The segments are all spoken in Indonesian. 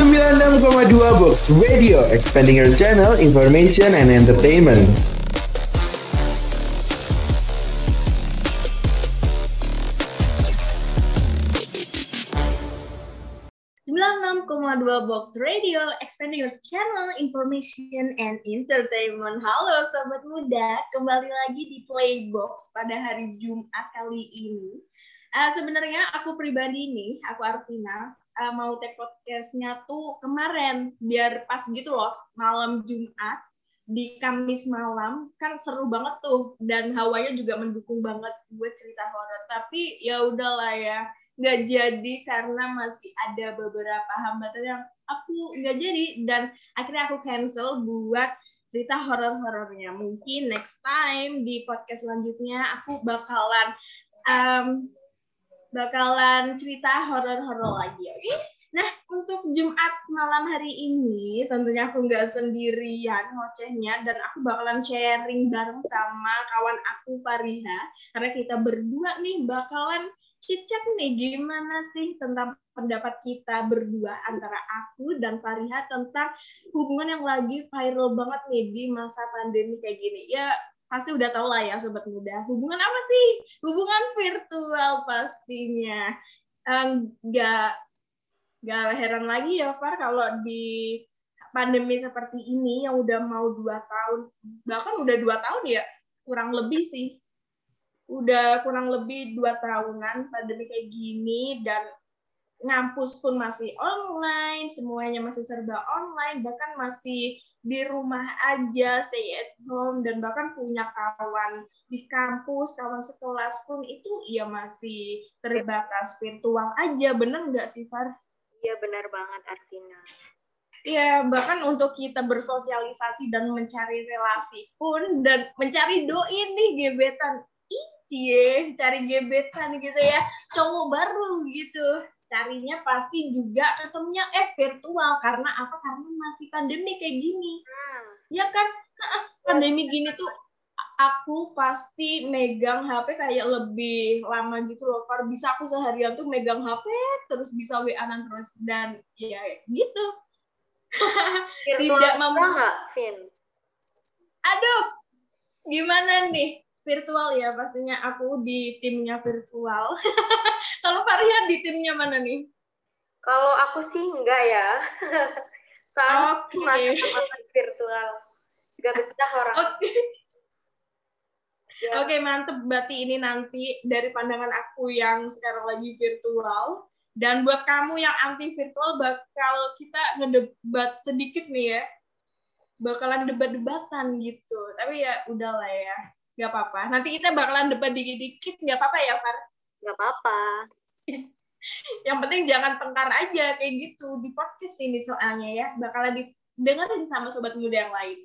96,2 Box Radio, expanding your channel, information and entertainment. dua Box Radio, expanding your channel, information, and entertainment. Halo Sobat Muda, kembali lagi di Playbox pada hari Jumat kali ini. Uh, Sebenarnya aku pribadi nih, aku Arvina, uh, mau take podcastnya tuh kemarin, biar pas gitu loh, malam Jumat, di Kamis malam, kan seru banget tuh, dan hawanya juga mendukung banget buat cerita horor. Tapi ya udahlah ya, nggak jadi karena masih ada beberapa hambatan yang aku nggak jadi dan akhirnya aku cancel buat cerita horor-horornya. Mungkin next time di podcast selanjutnya aku bakalan um, bakalan cerita horor-horor lagi, oke? Nah, untuk Jumat malam hari ini, tentunya aku nggak sendirian ngocehnya, dan aku bakalan sharing bareng sama kawan aku, Fariha. Karena kita berdua nih bakalan cicak nih gimana sih tentang pendapat kita berdua antara aku dan Fariha tentang hubungan yang lagi viral banget nih di masa pandemi kayak gini. Ya pasti udah tau lah ya sobat muda. Hubungan apa sih? Hubungan virtual pastinya. Enggak nggak heran lagi ya Far kalau di pandemi seperti ini yang udah mau dua tahun bahkan udah dua tahun ya kurang lebih sih udah kurang lebih dua tahunan pandemi kayak gini dan ngampus pun masih online, semuanya masih serba online, bahkan masih di rumah aja, stay at home, dan bahkan punya kawan di kampus, kawan sekelas pun itu ya masih terbatas virtual aja, bener nggak sih, Far? Iya, benar banget, Artina. Iya, bahkan untuk kita bersosialisasi dan mencari relasi pun, dan mencari doi nih gebetan, cie cari gebetan gitu ya cowok baru gitu carinya pasti juga ketemunya eh virtual. Karena apa? Karena masih pandemi kayak gini. Hmm. ya kan? Pandemi gini tuh aku pasti megang HP kayak lebih lama gitu loh. Far bisa aku seharian tuh megang HP terus bisa WA-an terus. Dan ya gitu. Tidak mau nggak Vin? Aduh gimana nih virtual ya pastinya aku di timnya virtual. Kalau Varian di timnya mana nih? Kalau aku sih enggak ya. Soalnya okay. masih sama virtual. Gak bisa orang. Oke. Okay. Ya. Oke, okay, mantep. Berarti ini nanti dari pandangan aku yang sekarang lagi virtual. Dan buat kamu yang anti virtual, bakal kita ngedebat sedikit nih ya. Bakalan debat-debatan gitu. Tapi ya udahlah ya nggak apa-apa. Nanti kita bakalan debat dikit-dikit, nggak apa-apa ya, Far? Nggak apa-apa. yang penting jangan tengkar aja kayak gitu di podcast ini soalnya ya bakalan didengarin sama sobat muda yang lain.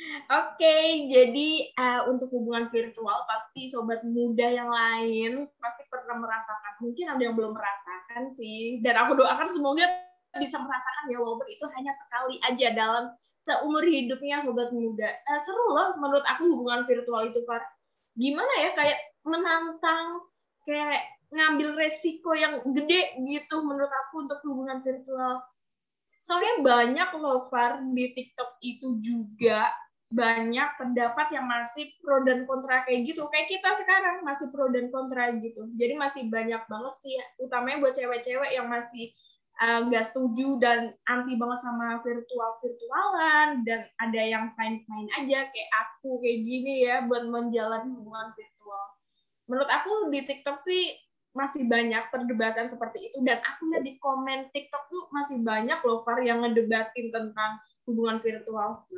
Oke, okay, jadi uh, untuk hubungan virtual pasti sobat muda yang lain pasti pernah merasakan. Mungkin ada yang belum merasakan sih. Dan aku doakan semoga bisa merasakan ya walaupun itu hanya sekali aja dalam seumur hidupnya sobat muda. Eh, seru loh menurut aku hubungan virtual itu Far. Gimana ya kayak menantang kayak ngambil resiko yang gede gitu menurut aku untuk hubungan virtual. Soalnya banyak loh Far di TikTok itu juga banyak pendapat yang masih pro dan kontra kayak gitu. Kayak kita sekarang masih pro dan kontra gitu. Jadi masih banyak banget sih utamanya buat cewek-cewek yang masih nggak uh, setuju dan anti banget sama virtual virtualan dan ada yang fine fine aja kayak aku kayak gini ya buat menjalani hubungan virtual. Menurut aku di TikTok sih masih banyak perdebatan seperti itu dan aku lihat di komen TikTok tuh masih banyak loh yang ngedebatin tentang hubungan virtual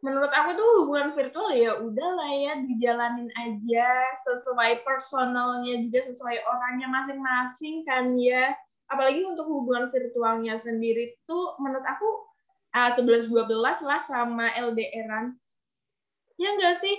menurut aku tuh hubungan virtual ya udah lah ya dijalanin aja sesuai personalnya juga sesuai orangnya masing-masing kan ya. Apalagi untuk hubungan virtualnya sendiri tuh menurut aku uh, 11 12 lah sama LDRan ya enggak sih?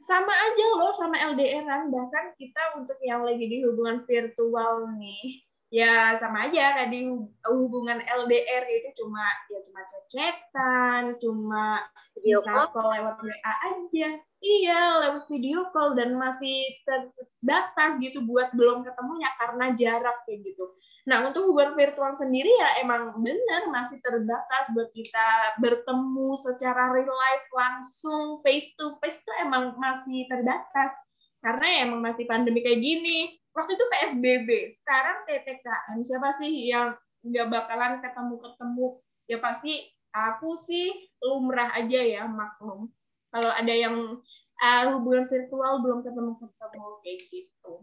Sama aja loh sama LDRan bahkan kita untuk yang lagi di hubungan virtual nih ya sama aja kayak di hubungan LDR itu cuma ya cuma cecetan, cuma video bisa call lewat WA aja. Iya, lewat video call dan masih terbatas gitu buat belum ketemunya karena jarak kayak gitu. Nah, untuk hubungan virtual sendiri ya emang benar masih terbatas buat kita bertemu secara real life langsung face to face itu emang masih terbatas karena ya emang masih pandemi kayak gini waktu itu PSBB, sekarang PPKM. Siapa sih yang nggak bakalan ketemu-ketemu? Ya pasti aku sih lumrah aja ya maklum. Kalau ada yang uh, hubungan virtual belum ketemu-ketemu kayak gitu.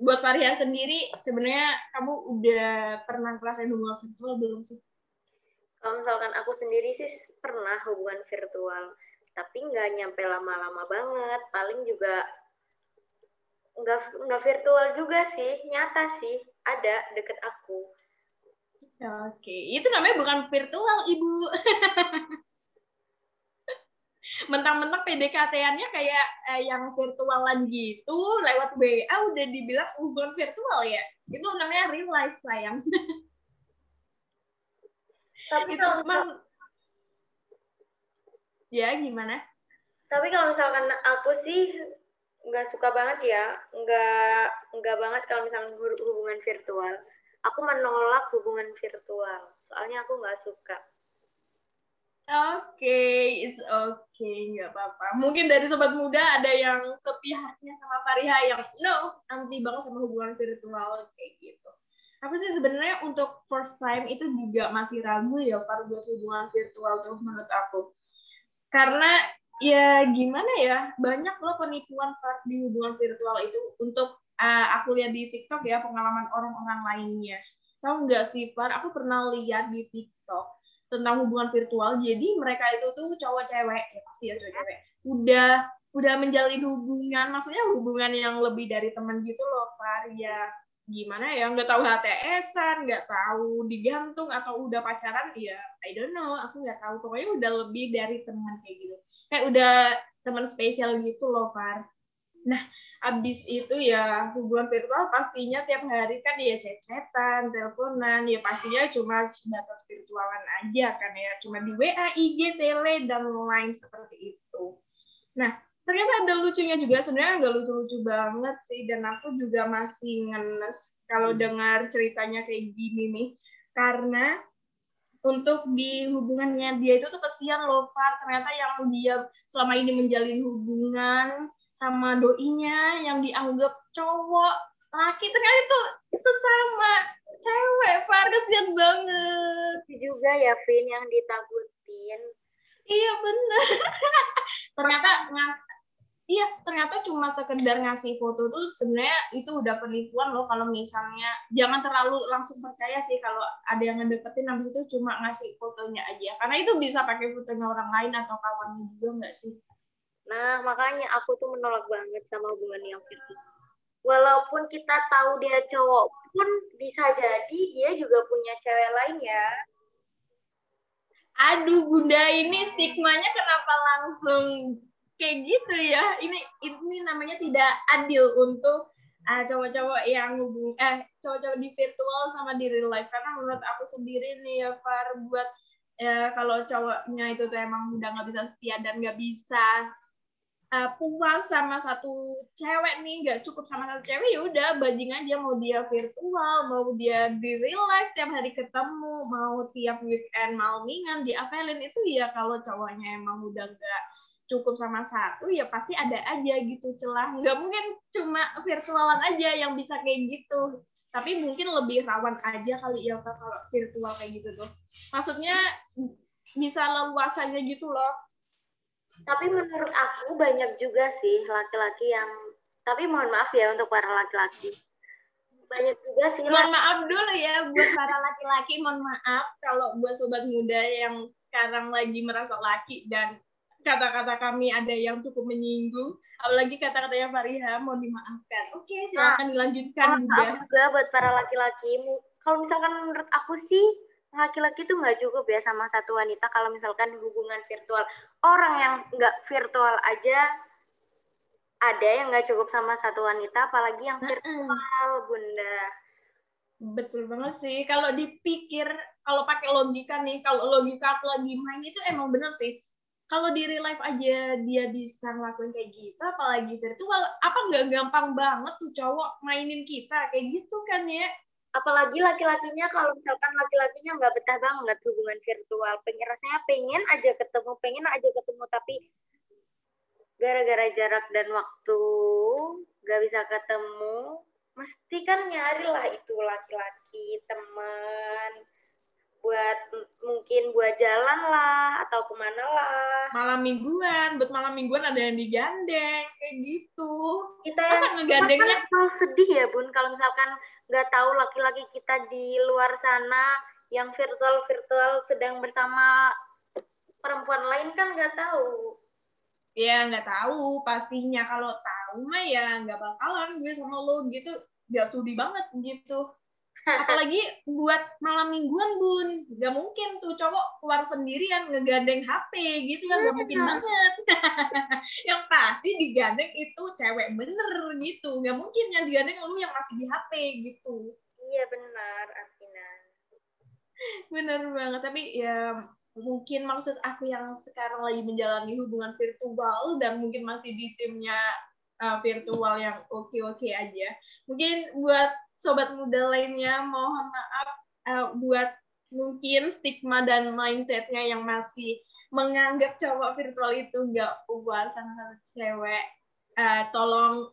Buat Faria sendiri, sebenarnya kamu udah pernah ngerasain hubungan virtual belum sih? Kalau misalkan aku sendiri sih pernah hubungan virtual, tapi nggak nyampe lama-lama banget. Paling juga nggak nggak virtual juga sih nyata sih ada deket aku. Oke itu namanya bukan virtual ibu. Mentang-mentang PDKT-annya kayak eh, yang virtualan gitu lewat WA udah dibilang hubungan virtual ya? Itu namanya real life sayang. Tapi itu kalau ya gimana? Tapi kalau misalkan aku sih nggak suka banget ya nggak nggak banget kalau misalnya hubungan virtual aku menolak hubungan virtual soalnya aku nggak suka Oke, okay, it's okay, nggak apa-apa. Mungkin dari sobat muda ada yang sepihaknya sama Fariha yang no, anti banget sama hubungan virtual kayak gitu. Apa sih sebenarnya untuk first time itu juga masih ragu ya Far buat hubungan virtual tuh menurut aku. Karena ya gimana ya? Banyak loh penipuan di hubungan virtual itu. Untuk uh, aku lihat di TikTok ya pengalaman orang-orang lainnya. Tahu nggak sih Far aku pernah lihat di TikTok tentang hubungan virtual. Jadi mereka itu tuh cowok cewek. Ya pasti ya cowok cewek. Udah udah menjalin hubungan. Maksudnya hubungan yang lebih dari teman gitu loh Far ya gimana ya? Nggak tahu HTSan nggak tahu digantung atau udah pacaran ya I don't know. Aku nggak tahu. Pokoknya udah lebih dari teman kayak gitu kayak udah teman spesial gitu loh Far. Nah abis itu ya hubungan virtual pastinya tiap hari kan ya cecetan, teleponan, ya pastinya cuma sebatas virtualan aja kan ya, cuma di WA, IG, tele dan lain seperti itu. Nah ternyata ada lucunya juga. Sebenarnya nggak lucu-lucu banget sih. Dan aku juga masih ngenes kalau dengar ceritanya kayak gini nih. Karena untuk di hubungannya. Dia itu tuh kesian loh Far. Ternyata yang dia selama ini menjalin hubungan sama doinya yang dianggap cowok laki ternyata itu sesama cewek Far. Kesian banget. Juga ya Vin yang ditakutin. Iya bener. Ternyata iya ternyata cuma sekedar ngasih foto tuh sebenarnya itu udah penipuan loh kalau misalnya jangan terlalu langsung percaya sih kalau ada yang ngedeketin habis itu cuma ngasih fotonya aja. Karena itu bisa pakai fotonya orang lain atau kawannya juga nggak sih? Nah makanya aku tuh menolak banget sama hubungan yang virtual walaupun kita tahu dia cowok pun bisa jadi dia juga punya cewek lain ya. Aduh bunda ini stigmanya kenapa langsung kayak gitu ya. Ini ini namanya tidak adil untuk uh, cowok-cowok yang hubung eh cowok-cowok di virtual sama di real life. Karena menurut aku sendiri nih ya Far buat ya, kalau cowoknya itu tuh emang udah nggak bisa setia dan nggak bisa uh, puas sama satu cewek nih nggak cukup sama satu cewek ya udah bajingan dia mau dia virtual mau dia di real life tiap hari ketemu mau tiap weekend malmingan di apelin itu ya kalau cowoknya emang udah nggak cukup sama satu ya pasti ada aja gitu celah. Nggak mungkin cuma virtualan aja yang bisa kayak gitu. Tapi mungkin lebih rawan aja kali ya kalau virtual kayak gitu tuh. Maksudnya bisa leluasannya gitu loh. Tapi menurut aku banyak juga sih laki-laki yang tapi mohon maaf ya untuk para laki-laki. Banyak juga sih mohon maaf dulu ya buat para laki-laki mohon maaf kalau buat sobat muda yang sekarang lagi merasa laki dan kata-kata kami ada yang cukup menyinggung, apalagi kata-katanya Fariha mau dimaafkan. Oke, silakan nah, dilanjutkan Bunda. juga buat para laki-laki. Kalau misalkan menurut aku sih laki-laki itu nggak cukup ya sama satu wanita kalau misalkan hubungan virtual. Orang yang nggak virtual aja ada yang nggak cukup sama satu wanita, apalagi yang virtual, Bunda. Betul banget sih. Kalau dipikir, kalau pakai logika nih, kalau logika aku lagi main itu emang bener sih. Kalau di real life aja dia bisa ngelakuin kayak gitu, apalagi virtual, apa nggak gampang banget tuh cowok mainin kita? Kayak gitu kan ya? Apalagi laki-lakinya kalau misalkan laki-lakinya nggak betah banget hubungan virtual, pengen rasanya pengen aja ketemu, pengen aja ketemu, tapi gara-gara jarak dan waktu nggak bisa ketemu, mesti kan nyari lah itu laki-laki teman buat mungkin buat jalan lah atau ke mana lah. Malam mingguan buat malam mingguan ada yang digandeng kayak gitu. Kita Masa yang ngegandengnya? kan sedih ya bun kalau misalkan nggak tahu laki-laki kita di luar sana yang virtual virtual sedang bersama perempuan lain kan nggak tahu. Ya nggak tahu pastinya. Kalau tahu mah ya nggak bakalan gue sama lo gitu. Gak sudi banget gitu apalagi buat malam mingguan bun. Gak mungkin tuh cowok keluar sendirian ngegandeng HP gitu kan. Gak mungkin banget. Yang pasti digandeng itu cewek bener gitu. Gak mungkin yang digandeng lu yang masih di HP gitu. Iya benar Arvina. Bener banget. Tapi ya mungkin maksud aku yang sekarang lagi menjalani hubungan virtual dan mungkin masih di timnya uh, virtual yang oke-oke aja. Mungkin buat sobat muda lainnya mohon maaf uh, buat mungkin stigma dan mindsetnya yang masih menganggap cowok virtual itu nggak puas sama cewek. Uh, tolong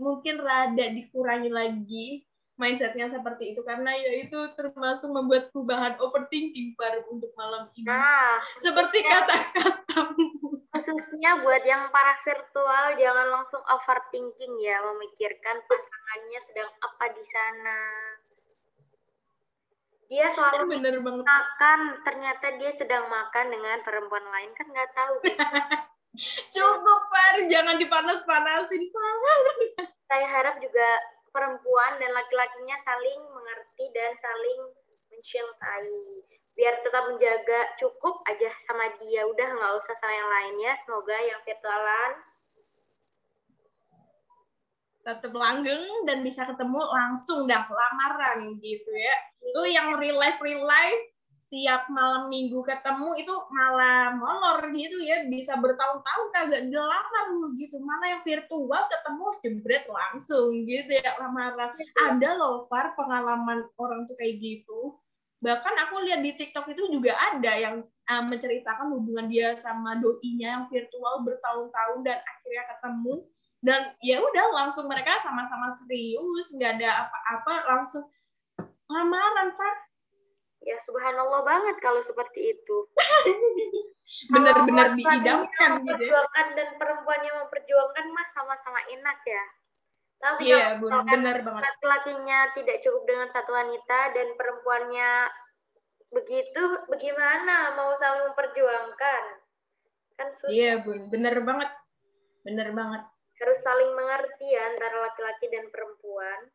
mungkin rada dikurangi lagi mindsetnya seperti itu karena ya itu termasuk membuat perubahan overthinking baru untuk malam ini. Nah, seperti kata-katamu. Khususnya buat yang para virtual jangan langsung overthinking ya memikirkan pasangannya sedang apa di sana. Dia selalu Bener banget. makan, ternyata dia sedang makan dengan perempuan lain kan nggak tahu. Cukup Par, jangan dipanas-panasin Par. Saya harap juga perempuan dan laki-lakinya saling mengerti dan saling mencintai. Biar tetap menjaga cukup aja sama dia. Udah nggak usah sama yang lainnya. Semoga yang virtualan tetap langgeng dan bisa ketemu langsung dah. Lamaran gitu ya. Itu yang real life real life tiap malam minggu ketemu itu malah molor gitu ya bisa bertahun-tahun kagak dilamar lu gitu. Mana yang virtual ketemu jebret langsung gitu ya lamaran ada loh Far pengalaman orang tuh kayak gitu. Bahkan aku lihat di TikTok itu juga ada yang uh, menceritakan hubungan dia sama doinya yang virtual bertahun-tahun dan akhirnya ketemu. Dan ya udah langsung mereka sama-sama serius nggak ada apa-apa langsung lamaran Far ya subhanallah banget kalau seperti itu. Benar-benar diidamkan gitu ya. dan perempuan yang memperjuangkan mas sama-sama enak ya. Tapi yeah, kalau benar banget. laki-lakinya tidak cukup dengan satu wanita dan perempuannya begitu bagaimana mau saling memperjuangkan? Kan susah. Iya yeah, bun benar banget. Benar banget. Harus saling mengerti ya antara laki-laki dan perempuan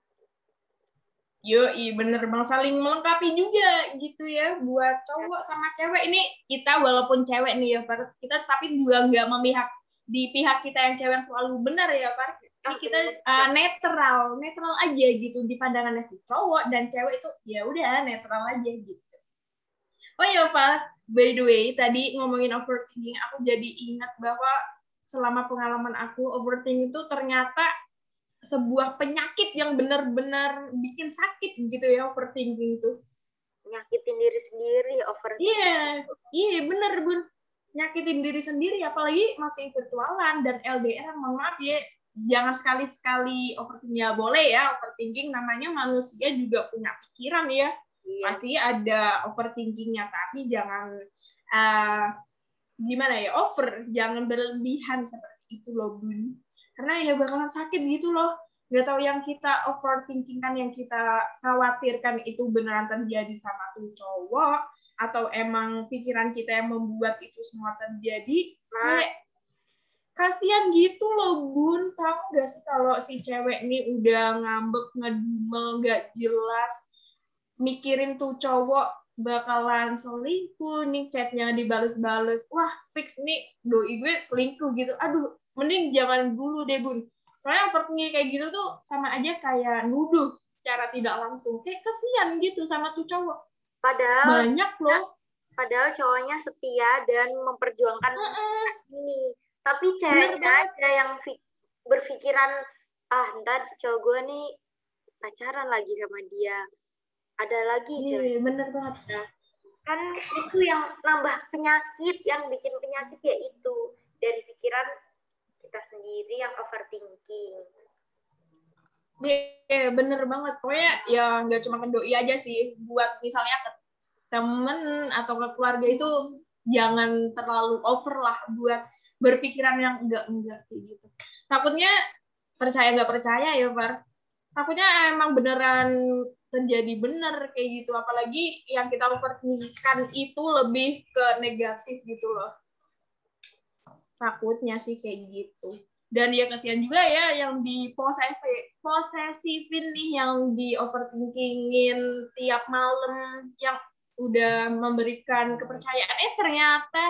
Yo, bener bang. Saling melengkapi juga gitu ya buat cowok sama cewek. Ini kita walaupun cewek nih ya Pak kita tapi juga nggak memihak di pihak kita yang cewek yang selalu benar ya Pak ini kita uh, netral netral aja gitu di pandangannya si cowok dan cewek itu ya udah netral aja gitu. Oh ya Pak by the way tadi ngomongin overthinking aku jadi ingat bahwa selama pengalaman aku overthinking itu ternyata sebuah penyakit yang benar-benar bikin sakit gitu ya overthinking itu. Nyakitin diri sendiri overthinking. Iya, yeah, iya yeah, bener bun. Nyakitin diri sendiri, apalagi masih virtualan dan LDR, mohon maaf ya, jangan sekali-sekali overthinking ya boleh ya overthinking namanya manusia juga punya pikiran ya. Iya. Pasti ada overthinkingnya, tapi jangan uh, gimana ya over, jangan berlebihan seperti itu loh bun karena ya bakalan sakit gitu loh. Nggak tahu yang kita overthinking kan yang kita khawatirkan itu beneran terjadi sama tuh cowok atau emang pikiran kita yang membuat itu semua terjadi nah. kasihan gitu loh bun. Tahu nggak sih kalau si cewek ini udah ngambek ngedumel nggak jelas mikirin tuh cowok bakalan selingkuh nih chatnya dibales-bales wah fix nih doi gue selingkuh gitu. Aduh mending jangan dulu deh bun. Soalnya overthinking kayak gitu tuh sama aja kayak nuduh secara tidak langsung. Kayak kesian gitu sama tuh cowok. Padahal banyak loh. padahal cowoknya setia dan memperjuangkan uh -uh. ini. Tapi ceweknya aja yang berpikiran ah ntar cowok gue nih pacaran lagi sama dia. Ada lagi iya, cewek iya, bener banget. Nah, kan itu yang nambah penyakit yang bikin penyakit ya itu. Dari pikiran kita sendiri yang overthinking Iya, bener banget. Pokoknya ya nggak cuma ke doi aja sih. Buat misalnya ke temen atau ke keluarga itu jangan terlalu over lah buat berpikiran yang enggak-enggak kayak gitu. Takutnya percaya nggak percaya ya, Far. Takutnya emang beneran terjadi bener kayak gitu apalagi yang kita overthinkkan itu lebih ke negatif gitu loh takutnya sih kayak gitu. Dan ya kasihan juga ya yang di posesi posesifin nih yang di overthinkingin tiap malam yang udah memberikan kepercayaan. Eh ternyata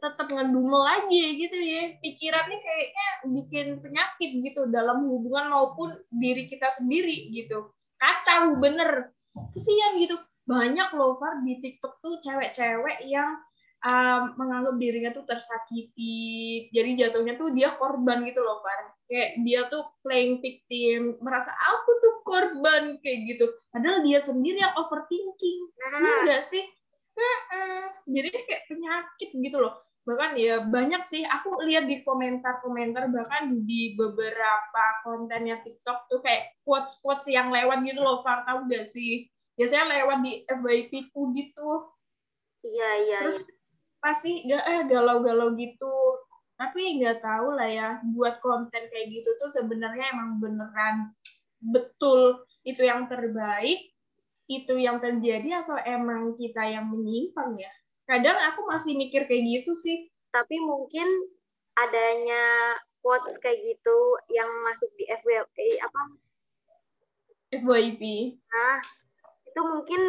tetap ngedumel lagi gitu ya. Pikirannya kayaknya bikin penyakit gitu dalam hubungan maupun diri kita sendiri gitu. Kacau bener. Kesian gitu. Banyak loh Far di TikTok tuh cewek-cewek yang um, menganggap dirinya tuh tersakiti. Jadi jatuhnya tuh dia korban gitu loh Far kayak dia tuh playing victim merasa aku tuh korban kayak gitu. Padahal dia sendiri yang overthinking. Nah. enggak sih? Jadi kayak penyakit gitu loh. Bahkan ya banyak sih aku lihat di komentar-komentar bahkan di beberapa kontennya TikTok tuh kayak quotes-quotes yang lewat gitu loh Far tahu gak sih? Biasanya lewat di FYP ku gitu. Iya iya terus iya. Pasti gak eh galau-galau gitu. Tapi nggak tahu lah ya buat konten kayak gitu tuh sebenarnya emang beneran betul itu yang terbaik itu yang terjadi atau emang kita yang menyimpang ya? Kadang aku masih mikir kayak gitu sih. Tapi mungkin adanya quotes kayak gitu yang masuk di FYP apa? FYP nah itu mungkin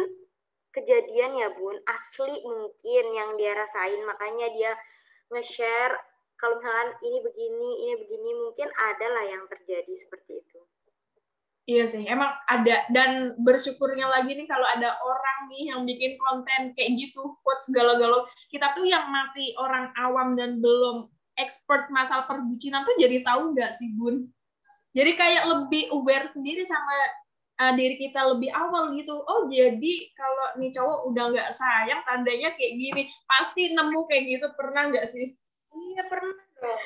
kejadian ya bun asli mungkin yang dia rasain makanya dia nge-share kalau misalkan ini begini ini begini mungkin ada lah yang terjadi seperti itu Iya sih, emang ada dan bersyukurnya lagi nih kalau ada orang nih yang bikin konten kayak gitu, quotes galau-galau. Kita tuh yang masih orang awam dan belum expert masalah perbucinan tuh jadi tahu nggak sih Bun? Jadi kayak lebih aware sendiri sama uh, diri kita lebih awal gitu. Oh jadi kalau nih cowok udah nggak sayang, tandanya kayak gini. Pasti nemu kayak gitu pernah nggak sih? Iya pernah dong.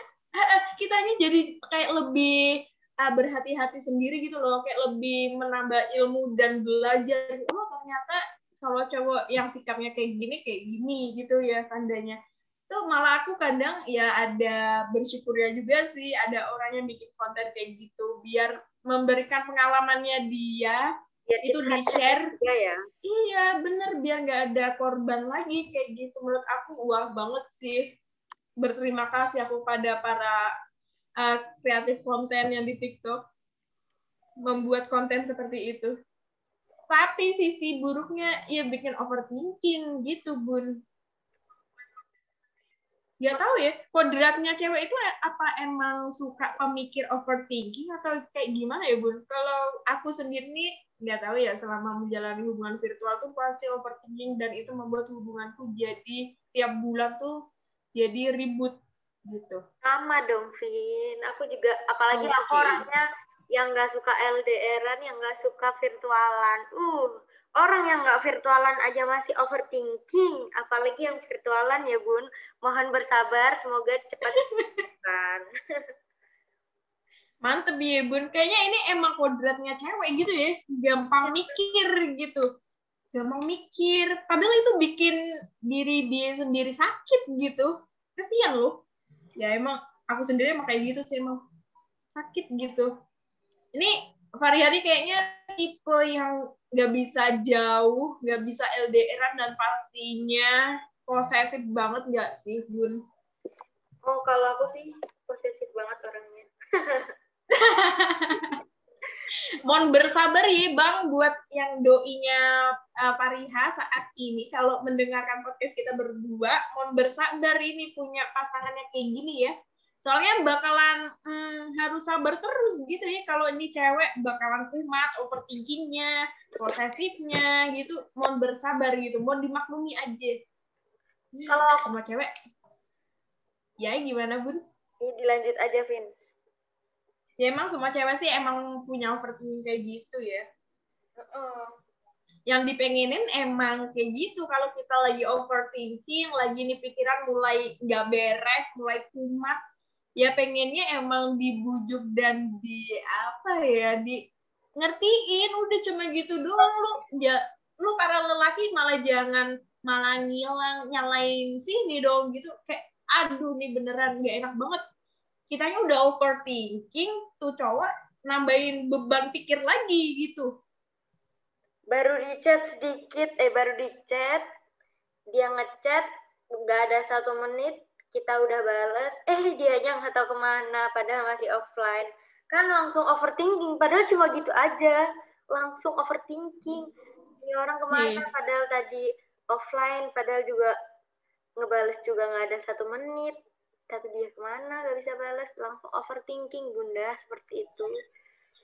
Kitanya jadi kayak lebih uh, berhati-hati sendiri gitu loh kayak lebih menambah ilmu dan belajar oh ternyata kalau cowok yang sikapnya kayak gini kayak gini gitu ya tandanya tuh malah aku kadang ya ada bersyukurnya juga sih ada orang yang bikin konten kayak gitu biar memberikan pengalamannya dia ya, itu di share ya, ya. iya bener biar nggak ada korban lagi kayak gitu menurut aku wah banget sih berterima kasih aku pada para uh, kreatif konten yang di TikTok membuat konten seperti itu. Tapi sisi buruknya ya bikin overthinking gitu, Bun. Ya tahu ya, kodratnya cewek itu apa emang suka pemikir overthinking atau kayak gimana ya, Bun? Kalau aku sendiri nih nggak tahu ya selama menjalani hubungan virtual tuh pasti overthinking dan itu membuat hubunganku jadi tiap bulan tuh jadi ribut gitu. Sama dong Vin. Aku juga apalagi oh, aku orangnya yang nggak suka LDRan yang nggak suka virtualan. Uh orang yang nggak virtualan aja masih overthinking apalagi yang virtualan ya bun. Mohon bersabar semoga cepat kan mantep ya bun. Kayaknya ini emang kodratnya cewek gitu ya. Gampang mikir gitu. Gampang mikir. Padahal itu bikin diri dia sendiri sakit gitu. Kasihan loh. Ya emang aku sendiri emang kayak gitu sih emang sakit gitu. Ini Variani kayaknya tipe yang nggak bisa jauh nggak bisa LDRan dan pastinya posesif banget nggak sih Bun? Oh kalau aku sih posesif banget orangnya. Mohon bersabar ya Bang buat yang doinya uh, Pariha saat ini kalau mendengarkan podcast kita berdua, mohon bersabar ini punya pasangannya kayak gini ya. Soalnya bakalan hmm, harus sabar terus gitu ya kalau ini cewek bakalan kumat overthinkingnya posesifnya gitu. Mohon bersabar gitu mohon dimaklumi aja. Kalau sama cewek. Ya gimana bun? Ini dilanjut aja Vin. Ya emang semua cewek sih emang punya overthinking kayak gitu ya. Uh yang dipengenin emang kayak gitu. Kalau kita lagi overthinking lagi nih pikiran mulai nggak beres mulai kumat ya pengennya emang dibujuk dan di apa ya di ngertiin. Udah cuma gitu doang lu ya lu para lelaki malah jangan malah ngilang nyalain sini dong gitu. Kayak aduh nih beneran gak enak banget. Kitanya udah overthinking tuh cowok nambahin beban pikir lagi gitu. Baru di chat sedikit eh baru di chat dia ngechat nggak ada satu menit kita udah balas eh dia aja nggak tahu ke mana padahal masih offline. Kan langsung overthinking padahal cuma gitu aja. Langsung overthinking. Ini orang ke mana yeah. padahal tadi offline padahal juga ngebales juga nggak ada satu menit. Tapi dia ke mana gak bisa balas langsung overthinking bunda seperti itu.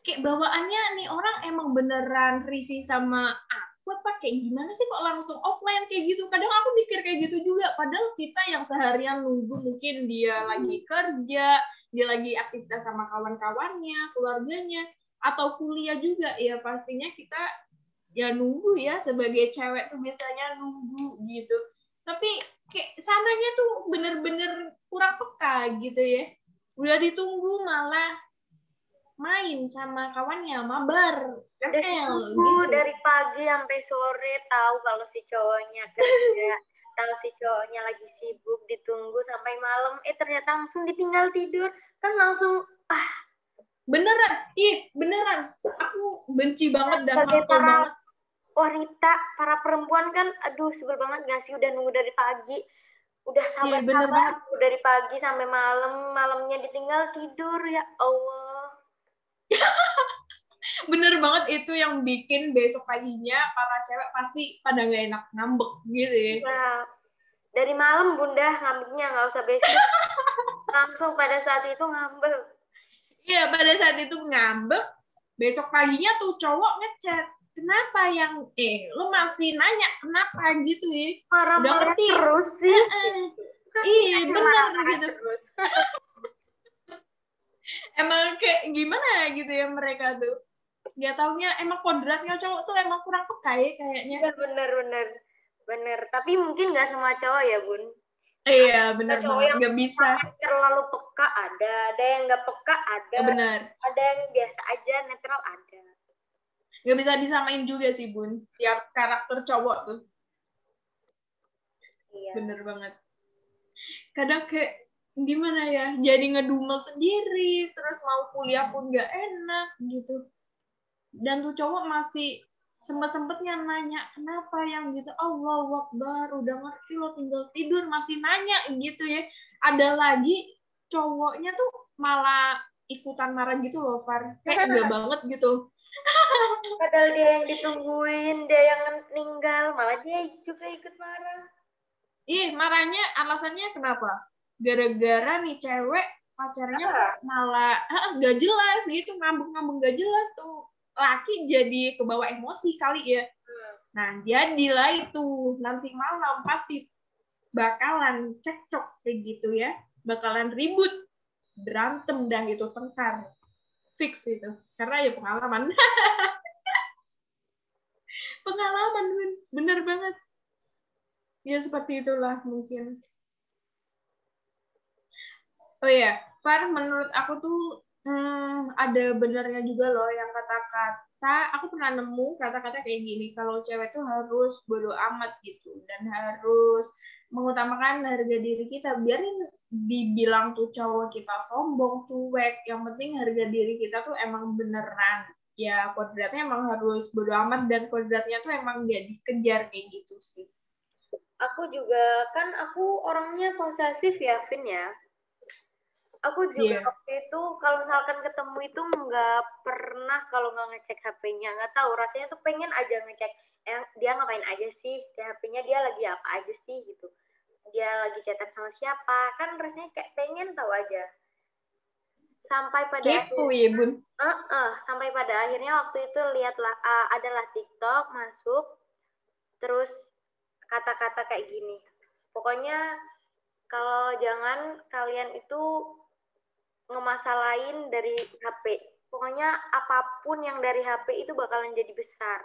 Kayak bawaannya nih orang emang beneran risih sama aku apa kayak gimana sih kok langsung offline kayak gitu? Kadang aku mikir kayak gitu juga. Padahal kita yang seharian nunggu mungkin dia lagi kerja dia lagi aktivitas sama kawan-kawannya keluarganya atau kuliah juga ya pastinya kita ya nunggu ya sebagai cewek tuh biasanya nunggu gitu. Tapi kayak sananya tuh bener-bener kurang peka gitu ya. Udah ditunggu malah main sama kawannya mabar ML gitu. dari pagi sampai sore tahu kalau si cowoknya kerja tahu si cowoknya lagi sibuk ditunggu sampai malam. Eh ternyata langsung ditinggal tidur. Kan langsung ah. Beneran ih beneran. Aku benci banget dan para banget. wanita para perempuan kan aduh sebel banget gak sih udah nunggu dari pagi? Udah iya, bener sabar dari pagi sampai malam malamnya ditinggal tidur ya Allah bener banget itu yang bikin besok paginya para cewek pasti pada nggak enak ngambek gitu ya. Nah, dari malam bunda ngambeknya nggak usah besok, langsung pada saat itu ngambek. Iya pada saat itu ngambek, besok paginya tuh cowok ngechat, kenapa yang eh lu masih nanya kenapa gitu ya? Marah-marah terus sih. iya bener gitu. emang kayak gimana gitu ya mereka tuh? Nggak taunya emang kodratnya cowok tuh emang kurang peka ya kayaknya bener bener. Bener. Tapi mungkin nggak semua cowok ya bun. Iya bener banget. nggak bisa. terlalu peka ada. Ada yang nggak peka ada. Ya, bener. Ada yang biasa aja netral ada. Nggak bisa disamain juga sih bun. Tiap karakter cowok tuh. Iya. bener banget. Kadang kayak gimana ya? Jadi ngedumel sendiri terus mau kuliah pun gak enak gitu. Dan tuh cowok masih sempat sempetnya nanya kenapa yang gitu? Allah Akbar udah ngerti lo tinggal tidur. Masih nanya gitu ya. Ada lagi cowoknya tuh malah ikutan marah gitu loh Far. Kayak enggak banget gitu. Padahal dia yang ditungguin dia yang meninggal malah dia juga ikut marah. Ih marahnya alasannya kenapa gara-gara nih cewek pacarnya malah ah, gak jelas gitu ngambek-ngambek gak jelas tuh. Laki jadi kebawa emosi kali ya. Hmm. nah jadilah itu. Nanti malam pasti bakalan cekcok kayak gitu ya. Bakalan ribut. Berantem dah itu tengkar. Fix itu. Karena ya pengalaman. Pengalaman bener banget. Ya seperti itulah mungkin Oh iya, Far, menurut aku tuh hmm, ada benernya juga loh yang kata-kata, aku pernah nemu kata-kata kayak gini, kalau cewek tuh harus bodo amat gitu, dan harus mengutamakan harga diri kita. Biarin dibilang tuh cowok kita sombong, cuek, yang penting harga diri kita tuh emang beneran. Ya, kodratnya emang harus bodo amat, dan kodratnya tuh emang gak dikejar kayak gitu sih. Aku juga, kan aku orangnya posesif ya, Vin ya aku juga yeah. waktu itu kalau misalkan ketemu itu nggak pernah kalau nggak ngecek HP-nya nggak tahu rasanya tuh pengen aja ngecek eh, dia ngapain aja sih? Di HP-nya dia lagi apa aja sih? Gitu. Dia lagi chatan sama siapa? Kan rasanya kayak pengen tahu aja. Sampai pada kepo ya bun. Uh, uh, sampai pada akhirnya waktu itu lihatlah uh, adalah TikTok masuk terus kata-kata kayak gini. Pokoknya kalau jangan kalian itu ngemasalahin dari HP pokoknya apa pun yang dari HP itu bakalan jadi besar.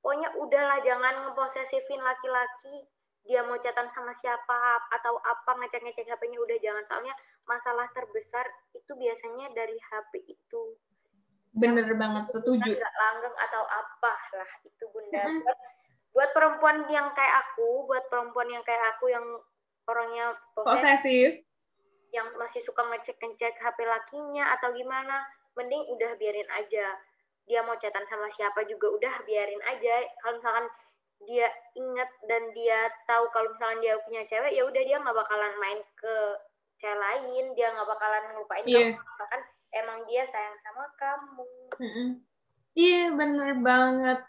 Pokoknya udahlah jangan ngeposesifin laki-laki dia mau catatan sama siapa atau apa ngecek-ngecek HP-nya udah jangan. Soalnya masalah terbesar itu biasanya dari HP itu. Bener banget setuju. Nggak langgeng atau apa lah itu bunda. Mm -hmm. buat, buat perempuan yang kayak aku buat perempuan yang kayak aku yang orangnya posesif yang masih suka ngecek-ngecek HP lakinya atau gimana mending udah biarin aja. Dia mau catatan sama siapa juga udah biarin aja. Kalau misalkan dia ingat dan dia tahu kalau misalnya dia punya cewek ya udah dia nggak bakalan main ke cewek lain dia nggak bakalan ngelupain yeah. kamu. Misalkan emang dia sayang sama kamu. Iya mm yeah, bener banget.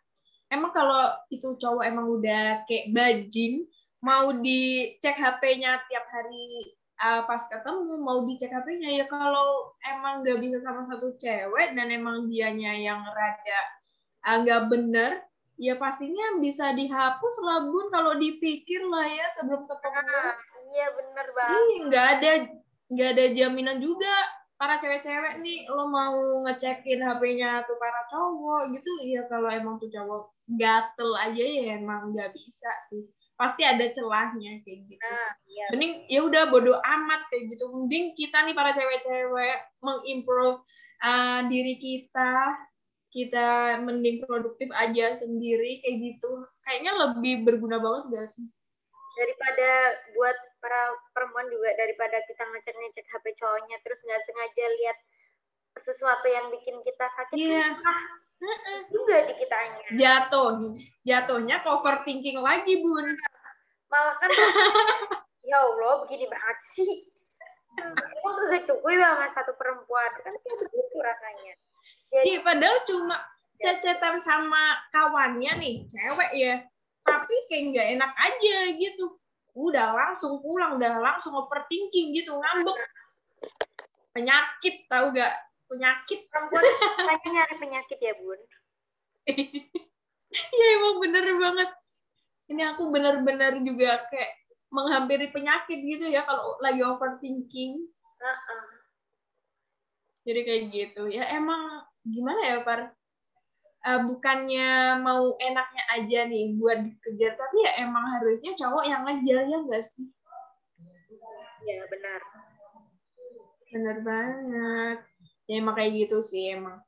Emang kalau itu cowok emang udah kayak bajing mau dicek HP-nya tiap hari uh, pas ketemu mau dicek HP-nya ya kalau emang nggak bisa sama satu cewek dan emang dianya yang rada nggak uh, bener ya pastinya bisa dihapus lah bun. Kalau dipikir lah ya sebelum ketemu. Ah, iya bener banget. Nggak ada nggak ada jaminan juga para cewek-cewek nih. Lo mau ngecekin HP-nya tuh para cowok gitu ya kalau emang tuh cowok gatel aja ya emang nggak bisa sih pasti ada celahnya kayak gitu nah, iya. mending ya udah bodoh amat kayak gitu. Mending kita nih para cewek-cewek mengimprove uh, diri kita. Kita mending produktif aja sendiri kayak gitu. Kayaknya lebih berguna banget gak sih? Daripada buat para perempuan juga daripada kita ngecek ngecek HP cowoknya terus nggak sengaja lihat sesuatu yang bikin kita sakit yeah. ah, juga di kitanya. Jatuh. Jatuhnya overthinking lagi bun malah kan ya allah begini banget sih emang gak cukup sama satu perempuan kan kayak begitu rasanya Iya, padahal cuma cecetan sama kawannya nih, cewek ya. Tapi kayak nggak enak aja gitu. Udah langsung pulang, udah langsung overthinking gitu, ngambek. Penyakit, tahu gak? Penyakit. Perempuan kayaknya nyari penyakit ya, Bun. Iya, emang bener banget. Ini aku bener-bener juga kayak menghampiri penyakit gitu ya kalau lagi overthinking. Uh -uh. Jadi kayak gitu. Ya emang gimana ya par uh, bukannya mau enaknya aja nih buat dikejar tapi ya emang harusnya cowok yang ngejar ya enggak sih ya benar benar banget ya emang kayak gitu sih emang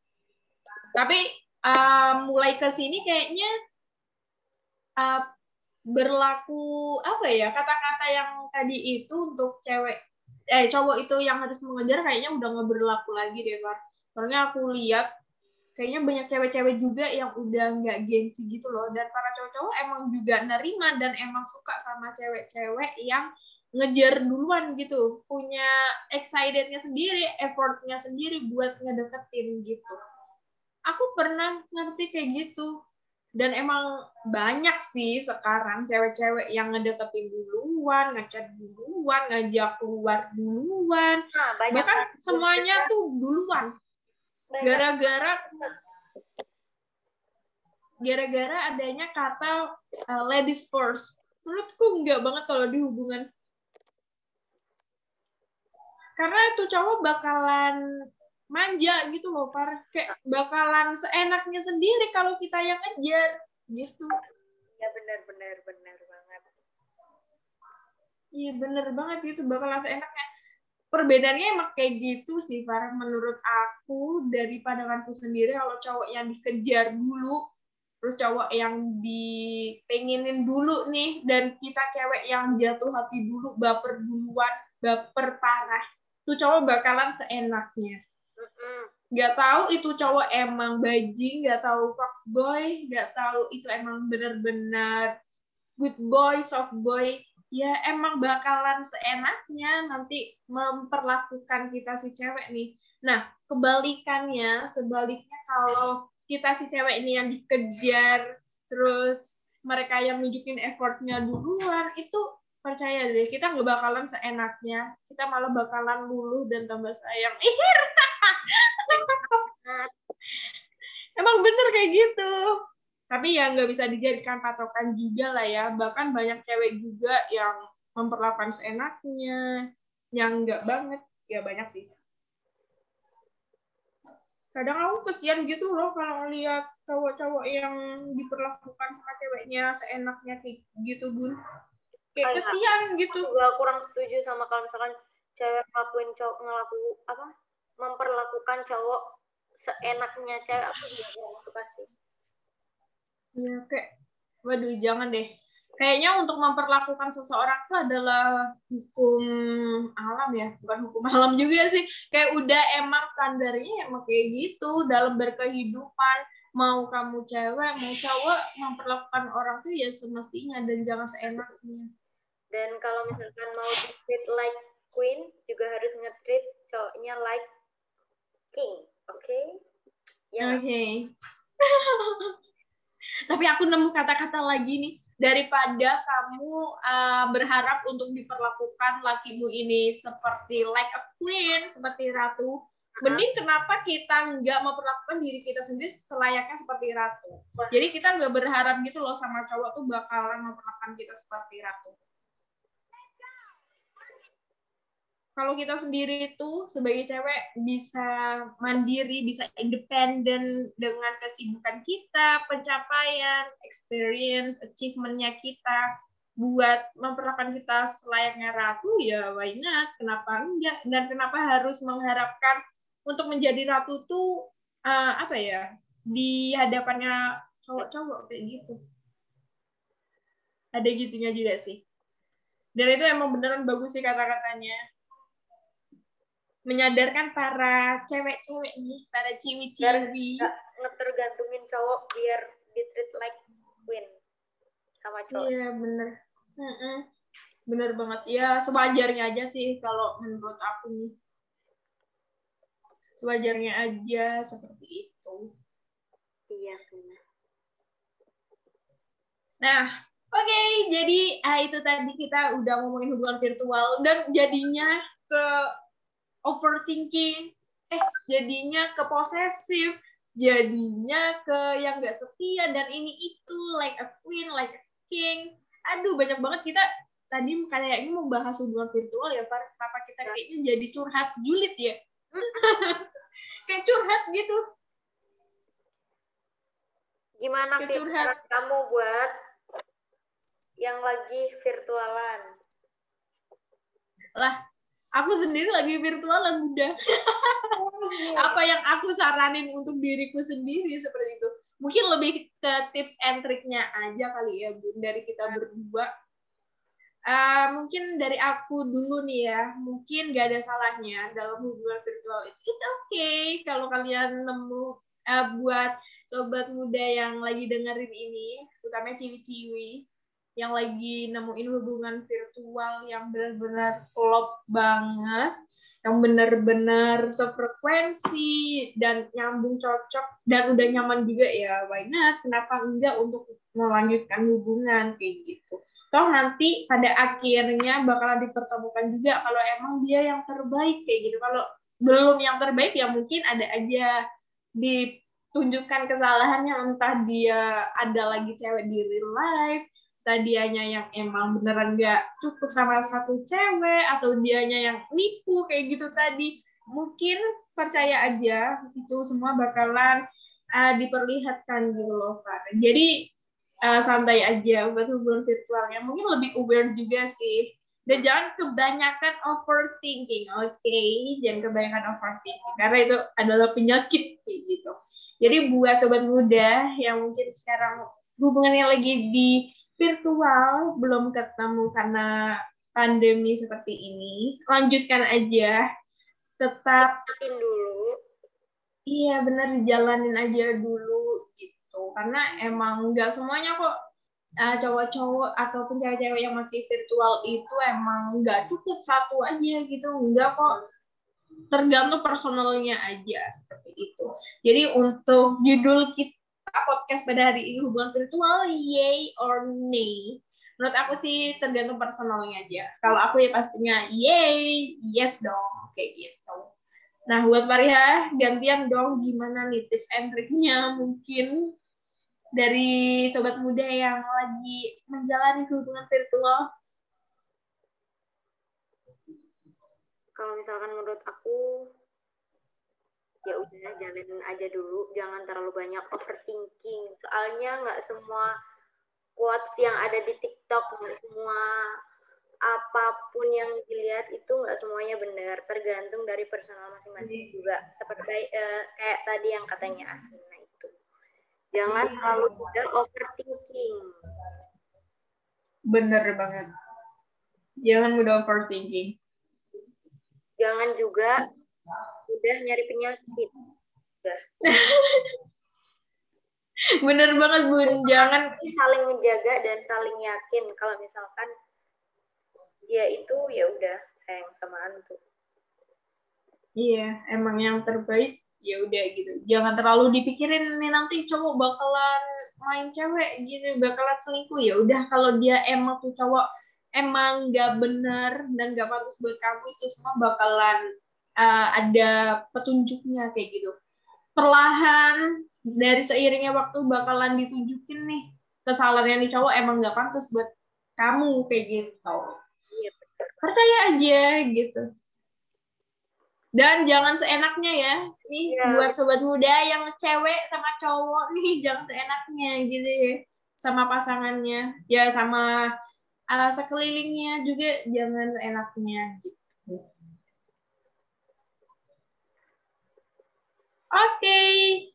tapi uh, mulai ke sini kayaknya uh, berlaku apa ya kata-kata yang tadi itu untuk cewek eh cowok itu yang harus mengejar kayaknya udah nggak berlaku lagi deh Pak soalnya aku lihat kayaknya banyak cewek-cewek juga yang udah nggak gengsi gitu loh. Dan para cowok-cowok emang juga nerima dan emang suka sama cewek-cewek yang ngejar duluan gitu. Punya excitednya sendiri effortnya sendiri buat ngedeketin gitu. Aku pernah ngerti kayak gitu dan emang banyak sih sekarang cewek-cewek yang ngedeketin duluan, ngechat duluan, ngajak keluar duluan, nah, bahkan semuanya tuh duluan. Gara-gara gara-gara adanya kata uh, ladies first. Menurutku enggak banget kalau di hubungan. Karena itu cowok bakalan manja gitu loh par. Kayak bakalan seenaknya sendiri kalau kita yang ngejar gitu. Ya benar benar benar banget. Iya benar banget gitu bakalan seenaknya. Perbedaannya emang kayak gitu sih Farah menurut aku dari pandanganku sendiri. Kalau cowok yang dikejar dulu terus cowok yang dipengenin dulu nih dan kita cewek yang jatuh hati dulu baper duluan baper parah tuh cowok bakalan seenaknya nggak tahu itu cowok emang bajing nggak tahu fuck boy nggak tahu itu emang bener-bener good boy soft boy ya emang bakalan seenaknya nanti memperlakukan kita si cewek nih. Nah, kebalikannya, sebaliknya kalau kita si cewek ini yang dikejar, terus mereka yang nunjukin effortnya duluan, itu percaya deh, kita nggak bakalan seenaknya. Kita malah bakalan luluh dan tambah sayang. Ihir! Emang bener kayak gitu. Tapi ya nggak bisa dijadikan patokan juga lah ya. Bahkan banyak cewek juga yang memperlakukan seenaknya yang nggak banget. Ya banyak sih. Kadang aku kesian gitu loh kalau lihat cowok-cowok yang diperlakukan sama ceweknya seenaknya kayak gitu bun. Kayak kesian gitu. juga kurang setuju sama kalau misalkan cewek ngelakuin cowok ngelaku apa? Memperlakukan cowok seenaknya cewek aku juga suka sih. Ya kayak waduh jangan deh. Kayaknya untuk memperlakukan seseorang itu adalah hukum alam ya bukan hukum alam juga sih. Kayak udah emang standarnya emang kayak gitu dalam berkehidupan. Mau kamu cewek mau cowok memperlakukan orang tuh ya semestinya dan jangan seenaknya. Dan kalau misalkan mau treat like queen juga harus nge-treat cowoknya like king okay? ya oke okay. tapi aku nemu kata-kata lagi nih daripada kamu uh, berharap untuk diperlakukan lakimu ini seperti like a queen, seperti ratu, mending kenapa kita nggak memperlakukan diri kita sendiri selayaknya seperti ratu. Jadi kita nggak berharap gitu loh sama cowok tuh bakalan memperlakukan kita seperti ratu. Kalau kita sendiri itu sebagai cewek bisa mandiri, bisa independen dengan kesibukan kita, pencapaian, experience, achievementnya kita, buat memperlakukan kita selayaknya ratu, ya why not? Kenapa enggak? Dan kenapa harus mengharapkan untuk menjadi ratu tuh uh, apa ya di hadapannya cowok-cowok kayak gitu? Ada gitunya juga sih. Dan itu emang beneran bagus sih kata-katanya menyadarkan para cewek-cewek nih, para ciwi-ciwi. Ngetergantungin cowok biar di treat like queen sama cowok. Iya bener. Mm -mm. Bener banget. Ya sewajarnya aja sih kalau menurut aku nih. Sewajarnya aja seperti itu. Iya benar. Nah, oke. Okay, jadi ah, itu tadi kita udah ngomongin hubungan virtual dan jadinya ke overthinking, eh jadinya ke posesif, jadinya ke yang gak setia dan ini itu like a queen, like a king. Aduh banyak banget kita tadi kayaknya mau bahas hubungan virtual ya, Far. Kenapa kita kayaknya jadi curhat julid ya? Kayak curhat gitu. Gimana curhat kamu buat yang lagi virtualan? Lah, aku sendiri lagi virtualan udah apa yang aku saranin untuk diriku sendiri seperti itu. Mungkin lebih ke tips and triknya aja kali ya bun dari kita berdua. Uh, mungkin dari aku dulu nih ya. Mungkin gak ada salahnya dalam hubungan virtual itu. It's okay kalau kalian nemu uh, buat sobat muda yang lagi dengerin ini utamanya ciwi-ciwi yang lagi nemuin hubungan virtual yang benar-benar klop banget, yang benar-benar sefrekuensi dan nyambung cocok dan udah nyaman juga ya, why not? Kenapa enggak untuk melanjutkan hubungan kayak gitu? Toh nanti pada akhirnya bakalan dipertemukan juga kalau emang dia yang terbaik kayak gitu. Kalau belum yang terbaik ya mungkin ada aja ditunjukkan kesalahannya entah dia ada lagi cewek di real life dianya yang emang beneran gak cukup sama satu cewek atau dianya yang nipu kayak gitu tadi mungkin percaya aja itu semua bakalan uh, diperlihatkan gitu loh Pak. Jadi uh, santai aja buat hubungan virtualnya mungkin lebih aware juga sih dan jangan kebanyakan overthinking oke okay? jangan kebanyakan overthinking karena itu adalah penyakit kayak gitu jadi buat sobat muda yang mungkin sekarang hubungannya lagi di virtual belum ketemu karena pandemi seperti ini, lanjutkan aja. Tetap dulu. Iya, benar dijalanin aja dulu gitu. Karena emang nggak semuanya kok uh, cowok-cowok ataupun cewek-cewek yang masih virtual itu emang nggak cukup satu aja gitu. Enggak kok. Tergantung personalnya aja seperti itu. Jadi untuk judul kita podcast pada hari ini hubungan virtual, yay or nay? Menurut aku sih tergantung personalnya aja. Kalau aku ya pastinya yay, yes dong, kayak gitu. Nah, buat Faria, gantian dong gimana nih tips and triknya mungkin dari sobat muda yang lagi menjalani hubungan virtual? Kalau misalkan menurut aku, ya udah jalanin aja dulu, jangan terlalu banyak overthinking. Soalnya nggak semua quotes yang ada di TikTok, nggak semua apa pun yang dilihat itu nggak semuanya benar. Tergantung dari personal masing-masing iya. juga. Seperti uh, kayak tadi yang katanya Afina itu. Jangan iya. terlalu mudah overthinking. Bener banget. Jangan mudah overthinking. Jangan juga udah nyari penyakit. Udah bener banget bun. Jangan saling menjaga dan saling yakin. Kalau misalkan ya itu ya udah sayang sama Antu iya emang yang terbaik ya udah gitu. Jangan terlalu dipikirin nih nanti cowok bakalan main cewek gitu bakalan selingkuh. Ya udah kalau dia emang tuh cowok emang nggak bener dan nggak pantas buat kamu itu semua bakalan uh, ada petunjuknya kayak gitu. Perlahan dari seiringnya waktu bakalan ditunjukin nih kesalahan yang cowok emang nggak pantas buat kamu kayak gitu. Percaya aja gitu. Dan jangan seenaknya ya nih ya. buat sobat muda yang cewek sama cowok nih jangan seenaknya gitu ya. Sama pasangannya ya sama uh, sekelilingnya juga jangan seenaknya gitu oke okay.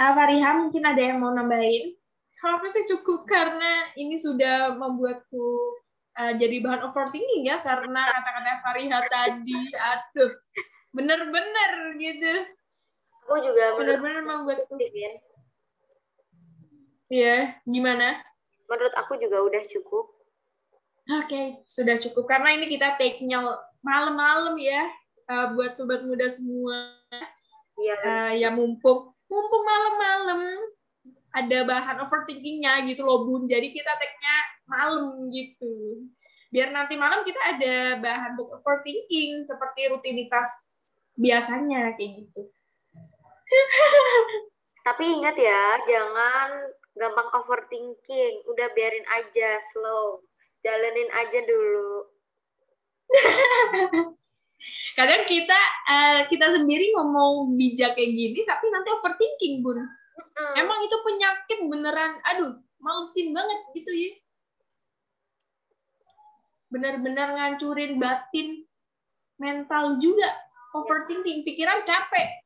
uh, Fariha mungkin ada yang mau nambahin kalau masih cukup karena ini sudah membuatku uh, jadi bahan overthinking ya karena kata-kata Fariha tadi aduh bener-bener gitu aku juga bener-bener membuat Iya, gimana? Menurut aku juga udah cukup. Oke, okay, sudah cukup karena ini kita take-nya malam-malam ya uh, buat sobat muda semua. Iya. Uh, ya mumpung mumpung malam-malam ada bahan overthinkingnya gitu loh bun. Jadi kita take-nya malam gitu. Biar nanti malam kita ada bahan buat overthinking seperti rutinitas biasanya kayak gitu. Tapi ingat ya, jangan gampang overthinking. Udah biarin aja slow. Jalanin aja dulu. Kadang kita uh, kita sendiri ngomong bijak kayak gini, tapi nanti overthinking, Bun. Hmm. Emang itu penyakit beneran, aduh, malesin banget gitu ya. Benar-benar ngancurin batin mental juga. Overthinking pikiran capek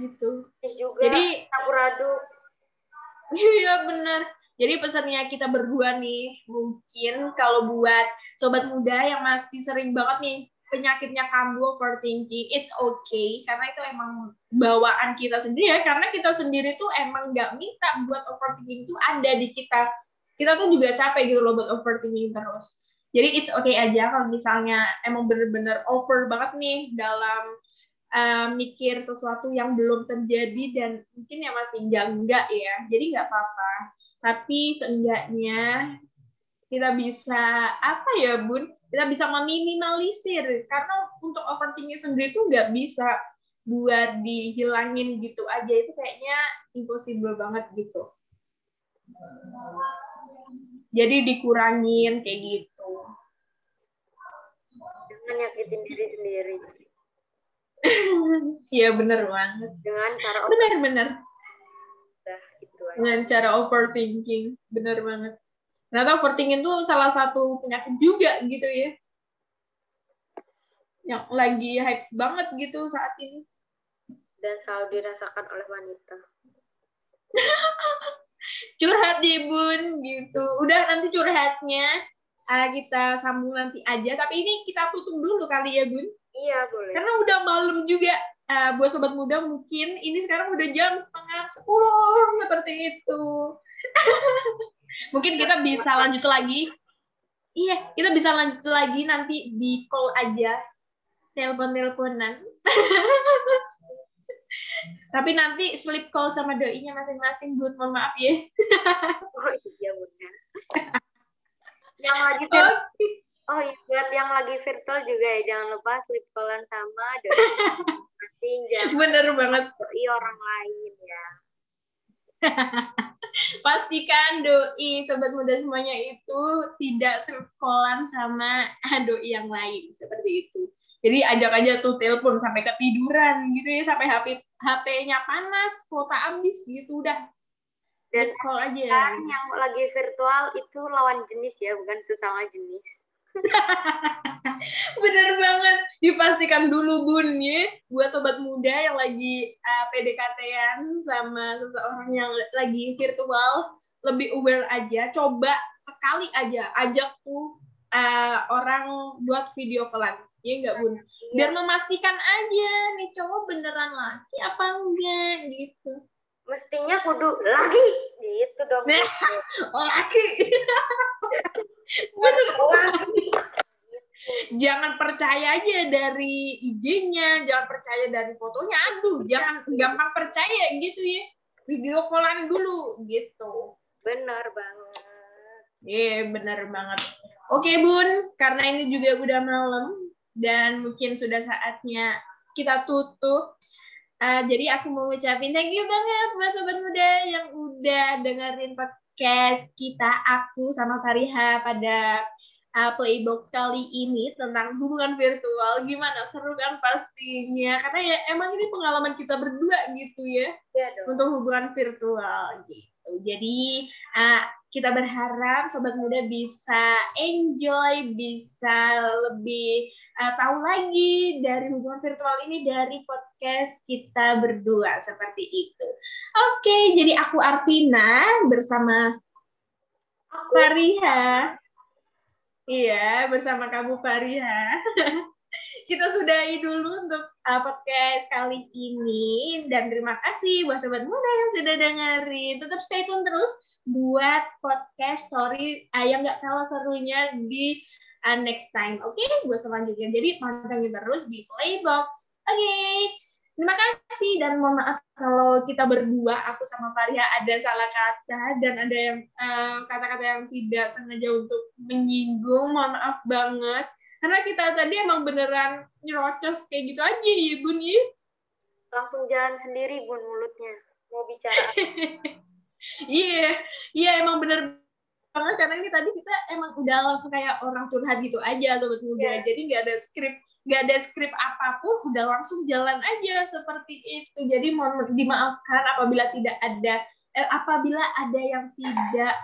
gitu. Juga jadi campur aduk iya benar jadi pesannya kita berdua nih mungkin kalau buat sobat muda yang masih sering banget nih penyakitnya kambuh overthinking it's okay karena itu emang bawaan kita sendiri ya karena kita sendiri tuh emang nggak minta buat overthinking itu ada di kita kita tuh juga capek gitu loh buat overthinking terus jadi it's okay aja kalau misalnya emang bener-bener over banget nih dalam uh, mikir sesuatu yang belum terjadi dan mungkin ya masih enggak-enggak ya. Jadi nggak apa-apa. Tapi seenggaknya kita bisa apa ya bun? Kita bisa meminimalisir karena untuk overthinking sendiri tuh nggak bisa buat dihilangin gitu aja itu kayaknya impossible banget gitu. Jadi dikurangin kayak gitu jangan nyakitin diri sendiri Iya bener banget. Dengan cara bener-bener. itu Dengan cara overthinking, bener banget. Ternyata overthinking itu salah satu penyakit juga gitu ya. Yang lagi hype banget gitu saat ini. Dan selalu dirasakan oleh wanita. curhat di bun gitu. Udah nanti curhatnya uh, kita sambung nanti aja. Tapi ini kita tutup dulu kali ya, Bun. Iya, boleh. Karena udah malam juga. Uh, buat sobat muda mungkin ini sekarang udah jam setengah sepuluh seperti itu. mungkin kita bisa lanjut lagi. Iya, kita bisa lanjut lagi nanti di call aja. Telepon-teleponan. Tapi nanti slip call sama doinya masing-masing, Bun. Mohon maaf ya. oh iya, Bun. yang lagi okay. Oh iya, buat yang lagi virtual juga ya, jangan lupa sleep callan sama masing jangan Bener banget. doi orang lain ya. Pastikan doi sobat muda semuanya itu tidak sekolah sama doi yang lain seperti itu. Jadi ajak aja tuh telepon sampai ketiduran gitu ya sampai HP HP-nya panas, kuota habis gitu udah. Dan call aja. Kan yang lagi virtual itu lawan jenis ya, bukan sesama jenis. Bener. Dipastikan dulu Bun ya buat sobat muda yang lagi uh, PDKT-an sama seseorang yang lagi virtual lebih aware aja. Coba sekali aja ajak tuh uh, orang buat video callan. Iya enggak Bun? Biar memastikan aja nih cowok beneran laki apa enggak gitu. Mestinya kudu lagi gitu dong. Nah, oh laki. Bener. jangan percaya aja dari IG-nya, jangan percaya dari fotonya. Aduh, jangan gampang percaya gitu ya. Video callan dulu gitu. Bener banget. Iya, yeah, bener banget. Oke, Bun, karena ini juga udah malam dan mungkin sudah saatnya kita tutup. Uh, jadi aku mau ngucapin thank you banget buat sobat muda yang udah dengerin podcast kita, aku sama Fariha pada uh, Playbox kali ini tentang hubungan virtual. Gimana? Seru kan pastinya? Karena ya emang ini pengalaman kita berdua gitu ya, ya dong. untuk hubungan virtual gitu. Jadi uh, kita berharap sobat muda bisa enjoy, bisa lebih uh, tahu lagi dari hubungan virtual ini dari podcast kita berdua seperti itu. Oke, jadi aku Arvina bersama Aku Fariha. Iya, bersama kamu Fariha. kita sudahi dulu untuk uh, podcast kali ini dan terima kasih buat sobat muda yang sudah dengerin. Tetap stay tune terus buat podcast story uh, yang nggak kalah serunya di uh, next time. Oke, okay? buat selanjutnya. Jadi pantengin terus di Playbox. Oke. Okay. Terima kasih dan mohon maaf kalau kita berdua, aku sama Faria ada salah kata dan ada yang kata-kata uh, yang tidak sengaja untuk menyinggung. Mohon maaf banget. Karena kita tadi emang beneran nyerocos kayak gitu aja ya Bun ya. Langsung jalan sendiri Bun mulutnya. Mau bicara Iya, iya emang bener banget karena ini tadi kita emang udah langsung kayak orang curhat gitu aja sobat muda. Yeah. Jadi nggak ada skrip nggak ada skrip apa pun, udah langsung jalan aja seperti itu. Jadi mohon dimaafkan apabila tidak ada, eh, apabila ada yang tidak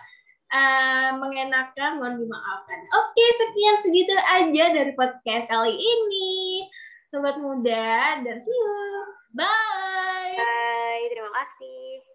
uh, mengenakan, mohon dimaafkan. Oke, sekian segitu aja dari podcast kali ini, sobat muda, dan see you. Bye. Bye. Terima kasih.